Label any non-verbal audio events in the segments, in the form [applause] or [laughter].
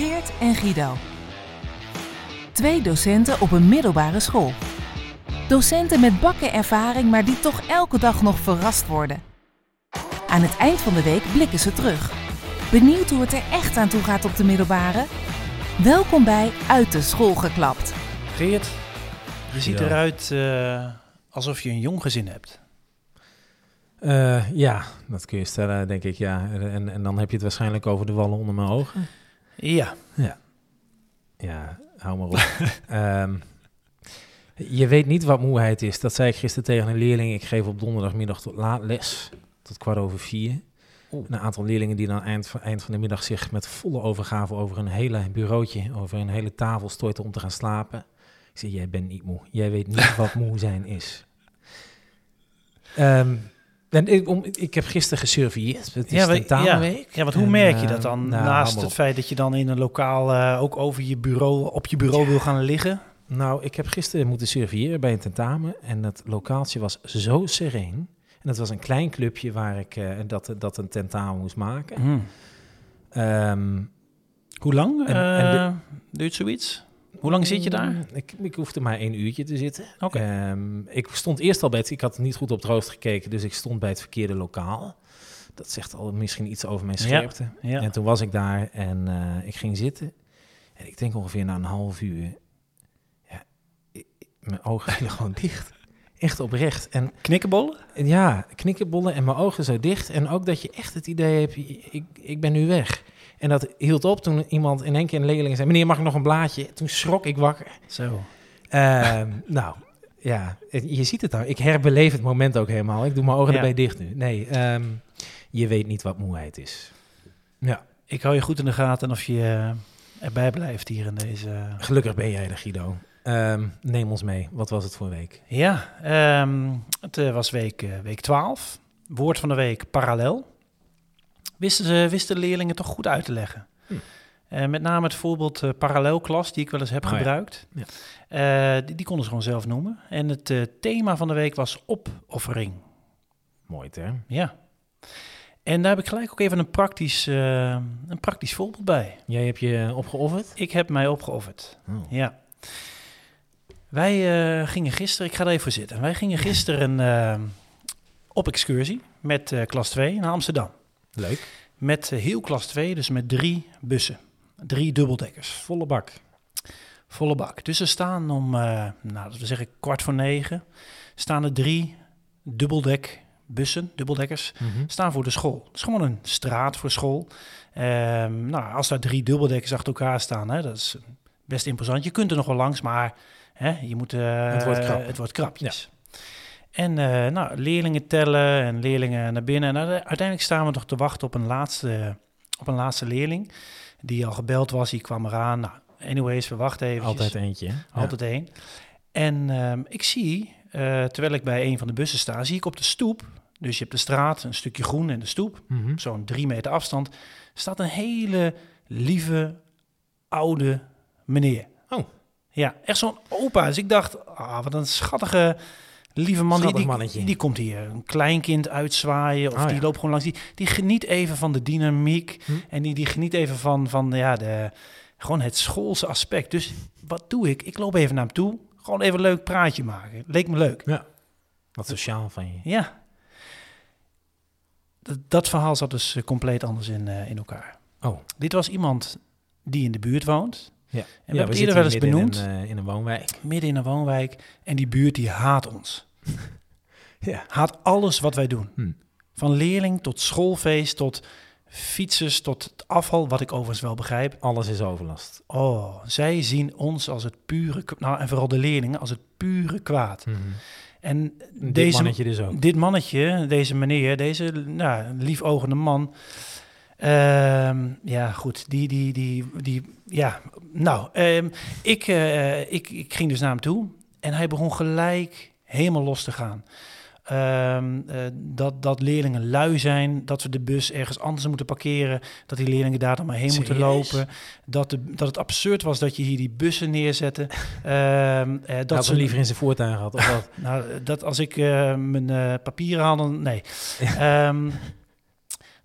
Geert en Guido. Twee docenten op een middelbare school. Docenten met bakken ervaring, maar die toch elke dag nog verrast worden. Aan het eind van de week blikken ze terug. Benieuwd hoe het er echt aan toe gaat op de middelbare? Welkom bij Uit de School geklapt. Geert, je ziet eruit eh, alsof je een jong gezin hebt. Eh, ja, dat kun je stellen, denk ik, ja. En, en dan heb je het waarschijnlijk over de wallen onder mijn ogen. Ja, Ja, hou maar op. [laughs] Ehm, je weet niet wat moeheid is. Dat zei ik gisteren tegen een leerling. Ik geef op donderdagmiddag tot laat les, tot kwart over vier. Oeh. Een aantal leerlingen die dan eind van, eind van de middag zich met volle overgave over een hele bureautje, over een hele tafel storten om te gaan slapen. Ik zeg, jij bent niet moe. Jij weet niet [laughs] wat moe zijn is. Ehm, en ik, om, ik heb gisteren gesurveilleerd. Het is ja, we- tentamenweek. ja want hoe En, merk je eh, dat dan? nou, naast het feit dat je dan in een lokaal eh, ook over je bureau, op je bureau wil gaan liggen. Nou, ik heb gisteren moeten surveilleren bij een tentamen en dat lokaaltje was zo sereen. En dat was een klein clubje waar ik eh, dat, dat een tentamen moest maken. Hmm. Ehm, Hoe lang En- en eh, duurt zoiets? Hoe lang zit je daar? mm, Ik, ik hoefde maar één uurtje te zitten. Oké. Ehm, ik stond eerst al bij het... Ik had niet goed op het rooster gekeken, dus ik stond bij het verkeerde lokaal. Dat zegt al misschien iets over mijn scherpte. Ja. En toen was ik daar en eh, ik ging zitten. En ik denk ongeveer na een half uur... Ja, ik- mijn ogen [laughs] gingen gewoon dicht. Echt oprecht. En Knikkenbollen? en ja, knikkenbollen en mijn ogen zo dicht. En ook dat je echt het idee hebt, ik, ik ben nu weg. En dat hield op toen iemand in één keer een leerling zei... meneer, mag ik nog een blaadje? Toen schrok ik wakker. Zo. Ehm, [laughs] nou, ja, je ziet het nou. Ik herbeleef het moment ook helemaal. Ik doe mijn ogen Ja. erbij dicht nu. Nee, ehm, je weet niet wat moeheid is. Ja, Ik hou je goed in de gaten of je eh, erbij blijft hier in deze... gelukkig ben jij er, Guido. Ehm, neem ons mee. Wat was het voor week? Ja, het eh, was week, eh, week 12. Woord van de week parallel. Wisten, ze, wisten de leerlingen toch goed uit te leggen. Hm. Eh, met name het voorbeeld eh, parallelklas, die ik wel eens heb Oh gebruikt. Ja. Eh, die, die konden ze gewoon zelf noemen. En het thema van de week was opoffering. Mooi term. Ja. En daar heb ik gelijk ook even een praktisch, een praktisch voorbeeld bij. Jij hebt je opgeofferd? Ik heb mij opgeofferd. Oh. Ja. Wij gingen gisteren, ik ga er even voor zitten. Wij gingen gisteren op excursie met klas 2 naar Amsterdam. Leuk. Met heel klas 2, dus met drie bussen. Drie dubbeldekkers. Volle bak. Volle bak. Dus er staan om, eh, nou, laten we zeggen kwart voor negen, staan er drie dubbeldek bussen, dubbeldekkers, staan voor de school. Het is gewoon een straat voor school. Ehm, nou, als daar drie dubbeldekkers achter elkaar staan, hè, dat is best imposant. Je kunt er nog wel langs, maar hè, je moet, eh, Het wordt krap. Het wordt krapjes. En eh, nou, leerlingen tellen en leerlingen naar binnen. En uiteindelijk staan we nog te wachten op een laatste, op een laatste leerling. Die al gebeld was, die kwam eraan. Nou, anyways, we wachten even. Altijd eentje. hè? Altijd één. En ehm, ik zie, eh, terwijl ik bij een van de bussen sta, zie ik op de stoep, dus je hebt de straat, een stukje groen en de stoep, Mhm. zo'n drie meter afstand, staat een hele lieve, oude meneer. Oh. Ja, echt zo'n opa. Dus ik dacht, ah, wat een schattige, lieve man. Die, die, mannetje. die komt hier een kleinkind uitzwaaien of Oh, die ja. loopt gewoon langs. Die, die geniet even van de dynamiek Hm. en die, die geniet even van, van ja, de, gewoon het schoolse aspect. Dus wat doe ik? Ik loop even naar hem toe. Gewoon even een leuk praatje maken. Leek me leuk. Ja. Wat sociaal van je. Ja. Dat, dat verhaal zat dus eh, compleet anders in, eh, in elkaar. Oh. Dit was iemand die in de buurt woont. Ja. En we Ja, hebben het eerder wel eens benoemd. In een, eh, in een woonwijk. Midden in een woonwijk. En die buurt die haat ons. [laughs] Ja. Haat alles wat wij doen. Hm. Van leerling tot schoolfeest, tot fietsers, tot het afval, wat ik overigens wel begrijp. Alles is overlast. Oh, zij zien ons als het pure, nou en vooral de leerlingen, als het pure kwaad. En Dit deze, mannetje dus ook. dit mannetje, deze meneer, deze nou, liefogende man. Ehm, ja, goed, die, die, die, die, ja, nou, ehm, ik, eh, ik, ik ging dus naar hem toe en hij begon gelijk helemaal los te gaan. Ehm, eh, dat, dat leerlingen lui zijn, dat we de bus ergens anders moeten parkeren, dat die leerlingen daar dan maar heen moeten lopen. Dat, de, dat het absurd was dat je hier die bussen neerzette. Eh, dat ze liever in zijn voertuig had. Of wat? [laughs] nou, dat als ik mijn papieren haal, dan nee. Ehm,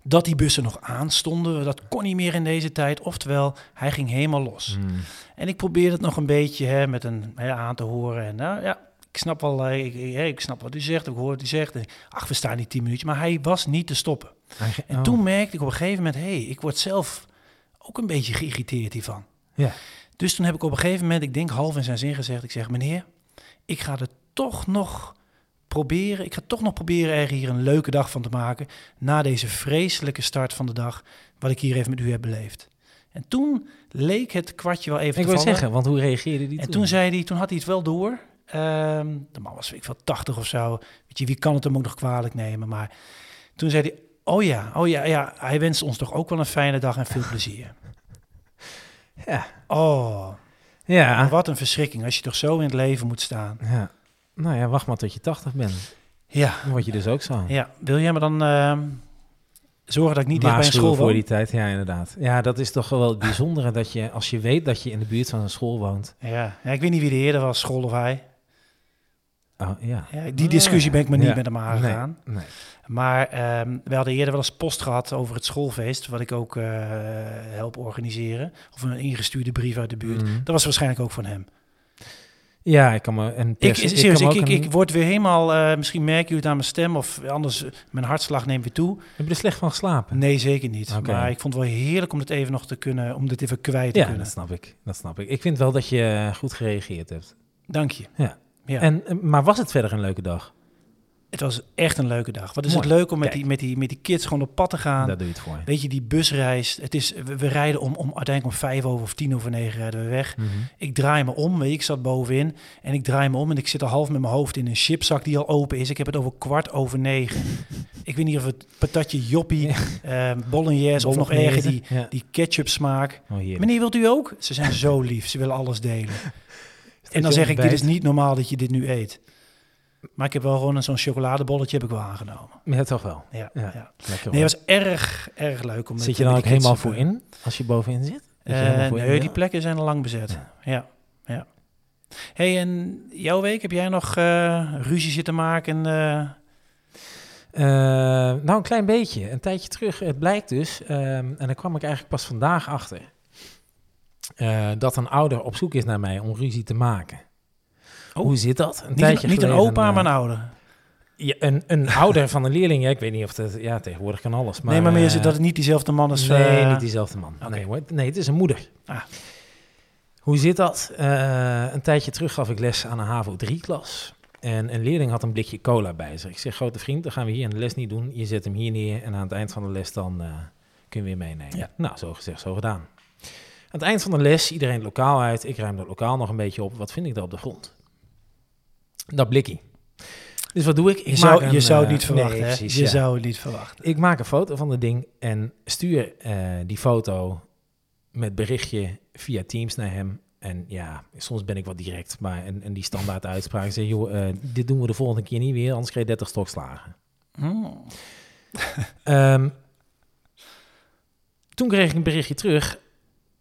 dat die bussen nog aanstonden. Dat kon niet meer in deze tijd. Oftewel, hij ging helemaal los. Hmm. En ik probeerde het nog een beetje hè, met een hè, aan te horen. En nou ja, ik snap wel, eh, ik, ik, snap wat u zegt, ik hoor wat u zegt. Ach, we staan niet tien minuutjes. Maar hij was niet te stoppen. Hij En oh. toen merkte ik op een gegeven moment, hé, hey, ik word zelf ook een beetje geïrriteerd hiervan. Ja. Dus toen heb ik op een gegeven moment, ik denk half in zijn zin gezegd, ik zeg, meneer, ik ga er toch nog proberen, ik ga toch nog proberen er hier een leuke dag van te maken, na deze vreselijke start van de dag, wat ik hier even met u heb beleefd. En toen leek het kwartje wel even Ik te wil zeggen, want hoe reageerde die En toen zei hij, toen had hij het wel door. Ehm, de man was, ik veel, 80 of zo. Weet je, wie kan het hem ook nog kwalijk nemen? Maar toen zei hij, oh ja, oh ja, ja, hij wenst ons toch ook wel een fijne dag en veel [laughs] plezier. Ja. Oh, Ja. wat een verschrikking als je toch zo in het leven moet staan. ja. Nou ja, wacht maar tot je 80 bent. Ja, Dan word je dus ook zo. ja. wil jij me dan ehm, zorgen dat ik niet dicht bij een school voor woon? die tijd, ja inderdaad. Ja, dat is toch wel het bijzondere dat je, als je weet dat je in de buurt van een school woont. Ja. ja, ik weet niet wie de eerder was, school of hij. Oh, ja. Ja, die discussie ben ik me niet Ja. met hem aangegaan. Nee, nee. Maar ehm, we hadden eerder wel eens post gehad over het schoolfeest, wat ik ook eh, help organiseren. Of een ingestuurde brief uit de buurt. Mhm. Dat was waarschijnlijk ook van hem. Ja, ik kan me een Ik, serieus, ik, word weer helemaal, eh, misschien merken jullie het aan mijn stem, of anders, eh, mijn hartslag neemt weer toe. Heb je er slecht van geslapen? Nee, zeker niet. Maar ik vond het wel heerlijk om dit even nog te kunnen, om dit even kwijt te Ja, kunnen. dat snap ik. Dat snap ik. Ik vind wel dat je goed gereageerd hebt. Dank je. Ja. Ja. En, eh, maar was het verder een leuke dag? Het was echt een leuke dag. Wat is Mooi. het leuk om met Kijk. die, met, die, met die kids gewoon op pad te gaan. Daar doe je het voor. Weet je, die busreis. Het is, we, we rijden om, om uiteindelijk om vijf over of tien over negen rijden we weg. Mhm. Ik draai me om, weet je, ik zat bovenin en ik draai me om en ik zit al half met mijn hoofd in een chipzak die al open is. Ik heb het over kwart over negen. [laughs] ik weet niet of het patatje joppie, eh bolognese of nog erger die, Ja. die ketchup smaak. Oh. Meneer, wilt u ook? Ze zijn zo [laughs] lief, ze willen alles delen. En dan zeg ik, dit is niet normaal dat je dit nu eet. Maar ik heb wel gewoon zo'n chocoladebolletje heb ik wel aangenomen. Ja, toch wel. Ja, Ja. ja. Lekker Nee, het was erg, erg leuk. Om Zit je dan ook helemaal voorin als je bovenin zit? Je Eh, voorin nee, die plekken zijn al lang bezet. Ja. Ja, hey, en jouw week, heb jij nog eh, ruzie zitten maken? eh? Eh, nou, een klein beetje. Een tijdje terug. Het blijkt dus, ehm, en daar kwam ik eigenlijk pas vandaag achter, eh, dat een ouder op zoek is naar mij om ruzie te maken. Oh. Hoe zit dat? Een niet, een, niet een opa, eh, maar een ouder. ja, een, een [laughs] ouder van een leerling. Ja, ik weet niet of dat... Ja, tegenwoordig kan alles. Maar, nee, maar meer is eh, het dat het niet diezelfde man is. nee, eh, niet diezelfde man. Nee, nee, het is een moeder. Ah. Hoe zit dat? Een tijdje terug gaf ik les aan een HAVO 3-klas. En een leerling had een blikje cola bij zich. Ik zeg, grote vriend, dan gaan we hier een les niet doen. Je zet hem hier neer en aan het eind van de les dan kun je weer meenemen. Ja. Nou, zo gezegd, zo gedaan. Aan het eind van de les, iedereen lokaal uit. Ik ruim dat lokaal nog een beetje op. Wat vind ik daar op de grond? Dat blikje. Dus wat doe ik? ik Je zou, je zou het eh, niet verwachten, nee, hè? precies, Je ja. zou het niet verwachten. Ik maak een foto van het ding en stuur eh, die foto met berichtje via Teams naar hem. En ja, soms ben ik wat direct, maar en, en die standaard [laughs] uitspraak zeg, joh, eh, dit doen we de volgende keer niet weer, anders krijg je 30 stokslagen. Hmm. [laughs] Ehm, toen kreeg ik een berichtje terug.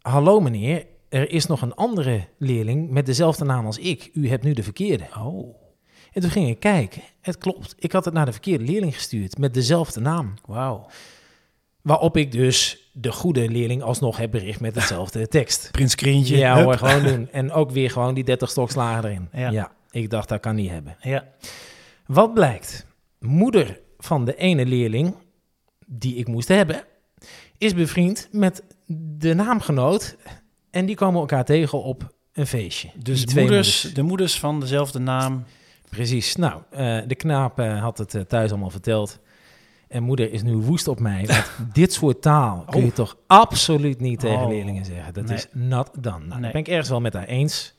Hallo meneer, er is nog een andere leerling met dezelfde naam als ik. U hebt nu de verkeerde. Oh, En toen ging ik kijken. Het klopt, ik had het naar de verkeerde leerling gestuurd met dezelfde naam. wauw. Waarop ik dus de goede leerling alsnog heb bericht met dezelfde [laughs] tekst. Prins Krientje. Ja hoor, gewoon doen. [laughs] En ook weer gewoon die 30 stokslagen erin. Ja. Ja. ik dacht dat kan niet hebben. Ja. Wat blijkt? Moeder van de ene leerling die ik moest hebben, is bevriend met de naamgenoot. En die komen elkaar tegen op een feestje. Dus moeders, moeders. de moeders van dezelfde naam. Precies. Nou, eh, de knaap eh, had het eh, thuis allemaal verteld. En moeder is nu woest op mij. Want [laughs] dit soort taal kun je Oh. toch absoluut niet tegen Oh. leerlingen zeggen. Dat Nee. is not done. Nou, Nee. dat ben ik ergens wel met haar eens.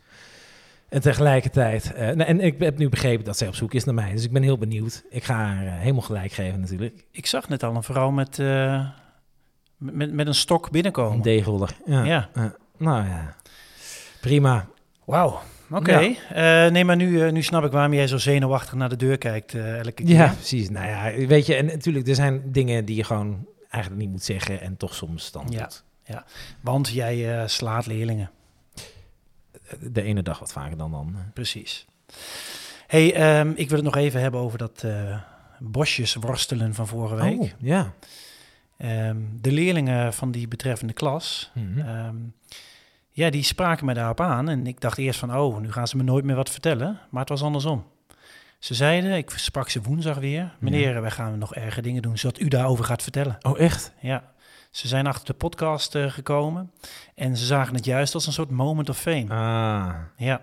En tegelijkertijd... nou, en ik heb nu begrepen dat zij op zoek is naar mij. Dus ik ben heel benieuwd. Ik ga haar eh, helemaal gelijk geven natuurlijk. Ik zag net al een vrouw met, met, met een stok binnenkomen. Een deegholder. Ja. Ja. Ja. Nou ja. Prima. Wauw. Oké. Eh, nee, maar nu, eh, nu snap ik waarom jij zo zenuwachtig naar de deur kijkt eh, elke keer. Ja, precies. Nou ja, weet je, en natuurlijk, er zijn dingen die je gewoon eigenlijk niet moet zeggen en toch soms dan Ja. doet. Want jij slaat leerlingen. De ene dag wat vaker dan dan. Precies. hey, ehm, ik wil het nog even hebben over dat bosjes worstelen van vorige week. Oh, ja. Ehm, de leerlingen van die betreffende klas, Mhm. ehm, ja, die spraken me daarop aan. En ik dacht eerst van, oh, nu gaan ze me nooit meer wat vertellen. Maar het was andersom. Ze zeiden, ik sprak ze woensdag weer, meneer, wij gaan nog erge dingen doen, zodat u daarover gaat vertellen. Oh, echt? Ja, ze zijn achter de podcast eh, gekomen en ze zagen het juist als een soort moment of fame. Ah. Ja,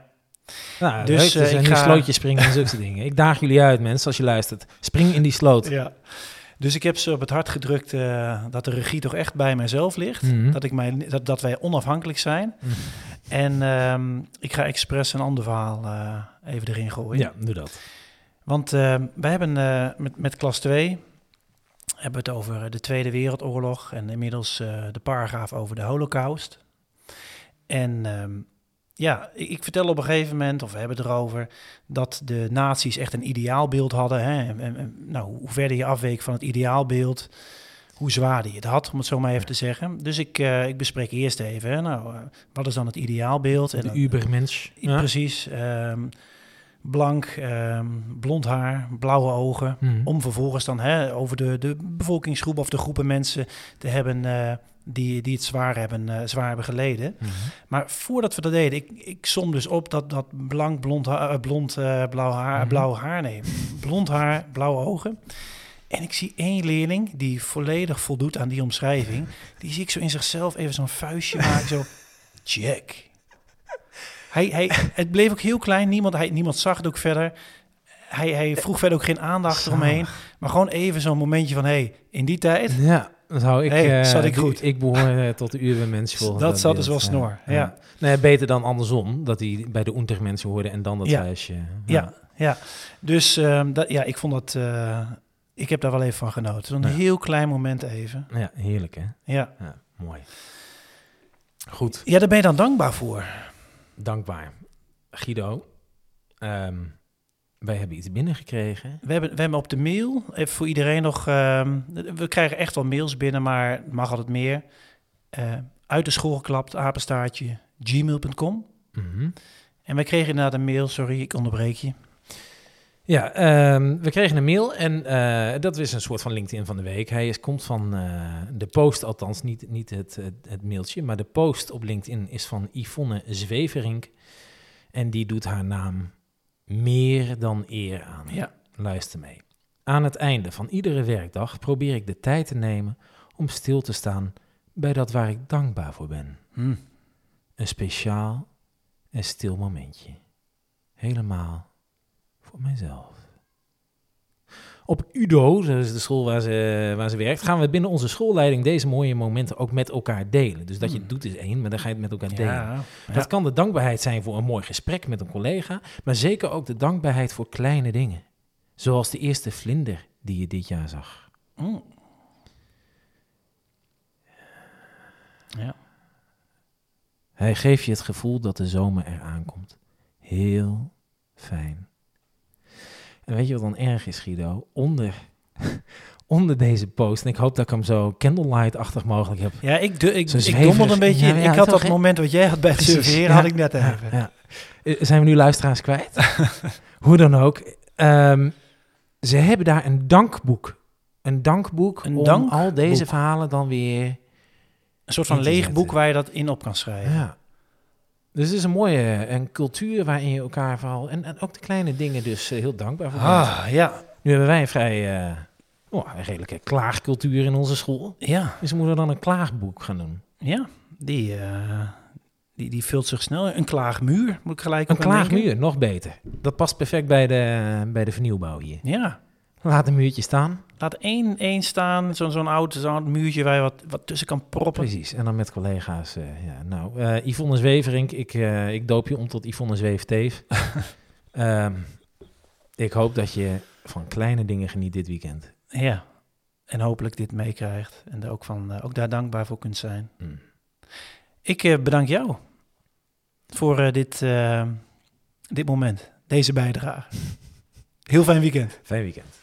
Nou, Dus, leuk. eh, Dus, ik nu ga- slootjes springen en zulke [laughs] dingen. Ik daag jullie uit, mensen, als je luistert. Spring in die sloot. ja. Dus ik heb ze op het hart gedrukt eh, dat de regie toch echt bij mijzelf ligt. Mhm. Dat, ik mij, dat, dat wij onafhankelijk zijn. Mhm. En ehm, ik ga expres een ander verhaal eh, even erin gooien. Ja, doe dat. Want eh, wij hebben eh, met, met klas 2 hebben we het over de Tweede Wereldoorlog en inmiddels de paragraaf over de Holocaust. En ehm, ja, ik, vertel op een gegeven moment, of we hebben het erover, dat de nazi's echt een ideaalbeeld hadden. Hè? En, en- en, nou, hoe verder je afweek van het ideaalbeeld, hoe zwaarder je het had, om het zo maar even te zeggen. Dus ik, eh, ik bespreek eerst even, hè, nou, eh, wat is dan het ideaalbeeld? En De dan- Ubermensch. Ja. Precies. ehm, blank, ehm, blond haar, blauwe ogen. Mhm. Om vervolgens dan hè, over de, de bevolkingsgroep of de groepen mensen te hebben eh, die, die het zwaar hebben, eh, zwaar hebben geleden. Mhm. Maar voordat we dat deden, ik, ik som dus op dat, dat blank, blond, ha- eh, blond blauw haar, Mhm. blauw haar, nee, blond haar, blauwe ogen. En ik zie één leerling die volledig voldoet aan die omschrijving. Die zie ik zo in zichzelf even zo'n vuistje maken, zo, [laughs] check. Hij, hij, het bleef ook heel klein, niemand, hij, niemand zag het ook verder. Hij, hij vroeg verder ook geen aandacht eromheen. Maar gewoon even zo'n momentje van, hé, hey, in die tijd, Ja, dan zou ik... Hey, eh, zat ik die- goed? Ik behoor eh, tot de Ubermensch. [laughs] volgens dat zat dus wel snor. Ja. Nee, beter dan andersom. Dat hij bij de Untermensen hoorde en dan dat Ja. vuistje. Ja, ja. Dus ehm, dat, ja, ik vond dat... eh, ik heb daar wel even van genoten. Zo'n Ja. heel klein moment even. Ja, heerlijk hè. Ja. Ja, mooi. Goed, ja, daar ben je dan dankbaar voor. Dankbaar. Guido, ehm, wij hebben iets binnengekregen. We hebben, we hebben op de mail, even voor iedereen nog... ehm, we krijgen echt wel mails binnen, maar het mag altijd meer. Eh, uit de school geklapt, apenstaartje, gmail.com. Mhm. En wij kregen inderdaad een mail, sorry, ik onderbreek je. Ja, ehm, we kregen een mail en eh, dat is een soort van LinkedIn van de week. Hij is, komt van eh, de post, althans niet, niet het, het, het mailtje, maar de post op LinkedIn is van Yvonne Zweverink. En die doet haar naam meer dan eer aan. Ja. Luister mee. Aan het einde van iedere werkdag probeer ik de tijd te nemen om stil te staan bij dat waar ik dankbaar voor ben. Hm. Een speciaal en stil momentje. Helemaal voor mijzelf. Op UDO, dat is de school waar ze, waar ze werkt, gaan we binnen onze schoolleiding deze mooie momenten ook met elkaar delen. Dus dat je het doet is één, maar dan ga je het met elkaar delen. Ja. Dat kan de dankbaarheid zijn voor een mooi gesprek met een collega, maar zeker ook de dankbaarheid voor kleine dingen. Zoals de eerste vlinder die je dit jaar zag. Hm. Ja. Hij geeft je het gevoel dat de zomer eraan komt. Heel fijn. En weet je wat dan erg is, Guido? Onder, [laughs] onder deze post, en ik hoop dat ik hem zo candlelight-achtig mogelijk heb. Ja, ik, de, ik, ik dommelde een beetje Ja, ik had dat moment wat jij had bij het ja, had ik net even. ja. Eh, Zijn we nu luisteraars kwijt? [laughs] Hoe dan ook. Ehm, ze hebben daar een dankboek. Een dankboek Een om dankboek? al deze verhalen dan weer... Een soort van leeg boek waar je dat in op kan schrijven. Ja. Dus het is een mooie een cultuur waarin je elkaar vooral... En, en ook de kleine dingen dus eh, heel dankbaar voor bent. Ah, ja. Nu hebben wij een vrij... eh, oh, een redelijke klaagcultuur in onze school. Ja, Dus we moeten dan een klaagboek gaan doen. ja. Die, eh, die, die vult zich snel. Een klaagmuur, moet ik gelijk Een denken. klaagmuur, nog beter. Dat past perfect bij de, bij de vernieuwbouw hier. Ja. Laat een muurtje staan. Laat één, één staan, zo'n zo'n oud, zo'n muurtje waar je wat, wat tussen kan proppen. Precies, en dan met collega's. eh, ja. Nou, eh Yvonne Zweverink, ik, eh, ik doop je om tot Yvonne Zweefteef. [laughs] Ehm ik hoop dat je van kleine dingen geniet dit weekend. Ja. En hopelijk dit meekrijgt en er ook, van, ook daar dankbaar voor kunt zijn. Mm. Ik bedank jou voor dit, dit moment, deze bijdrage. [laughs] Heel fijn weekend. Fijn weekend.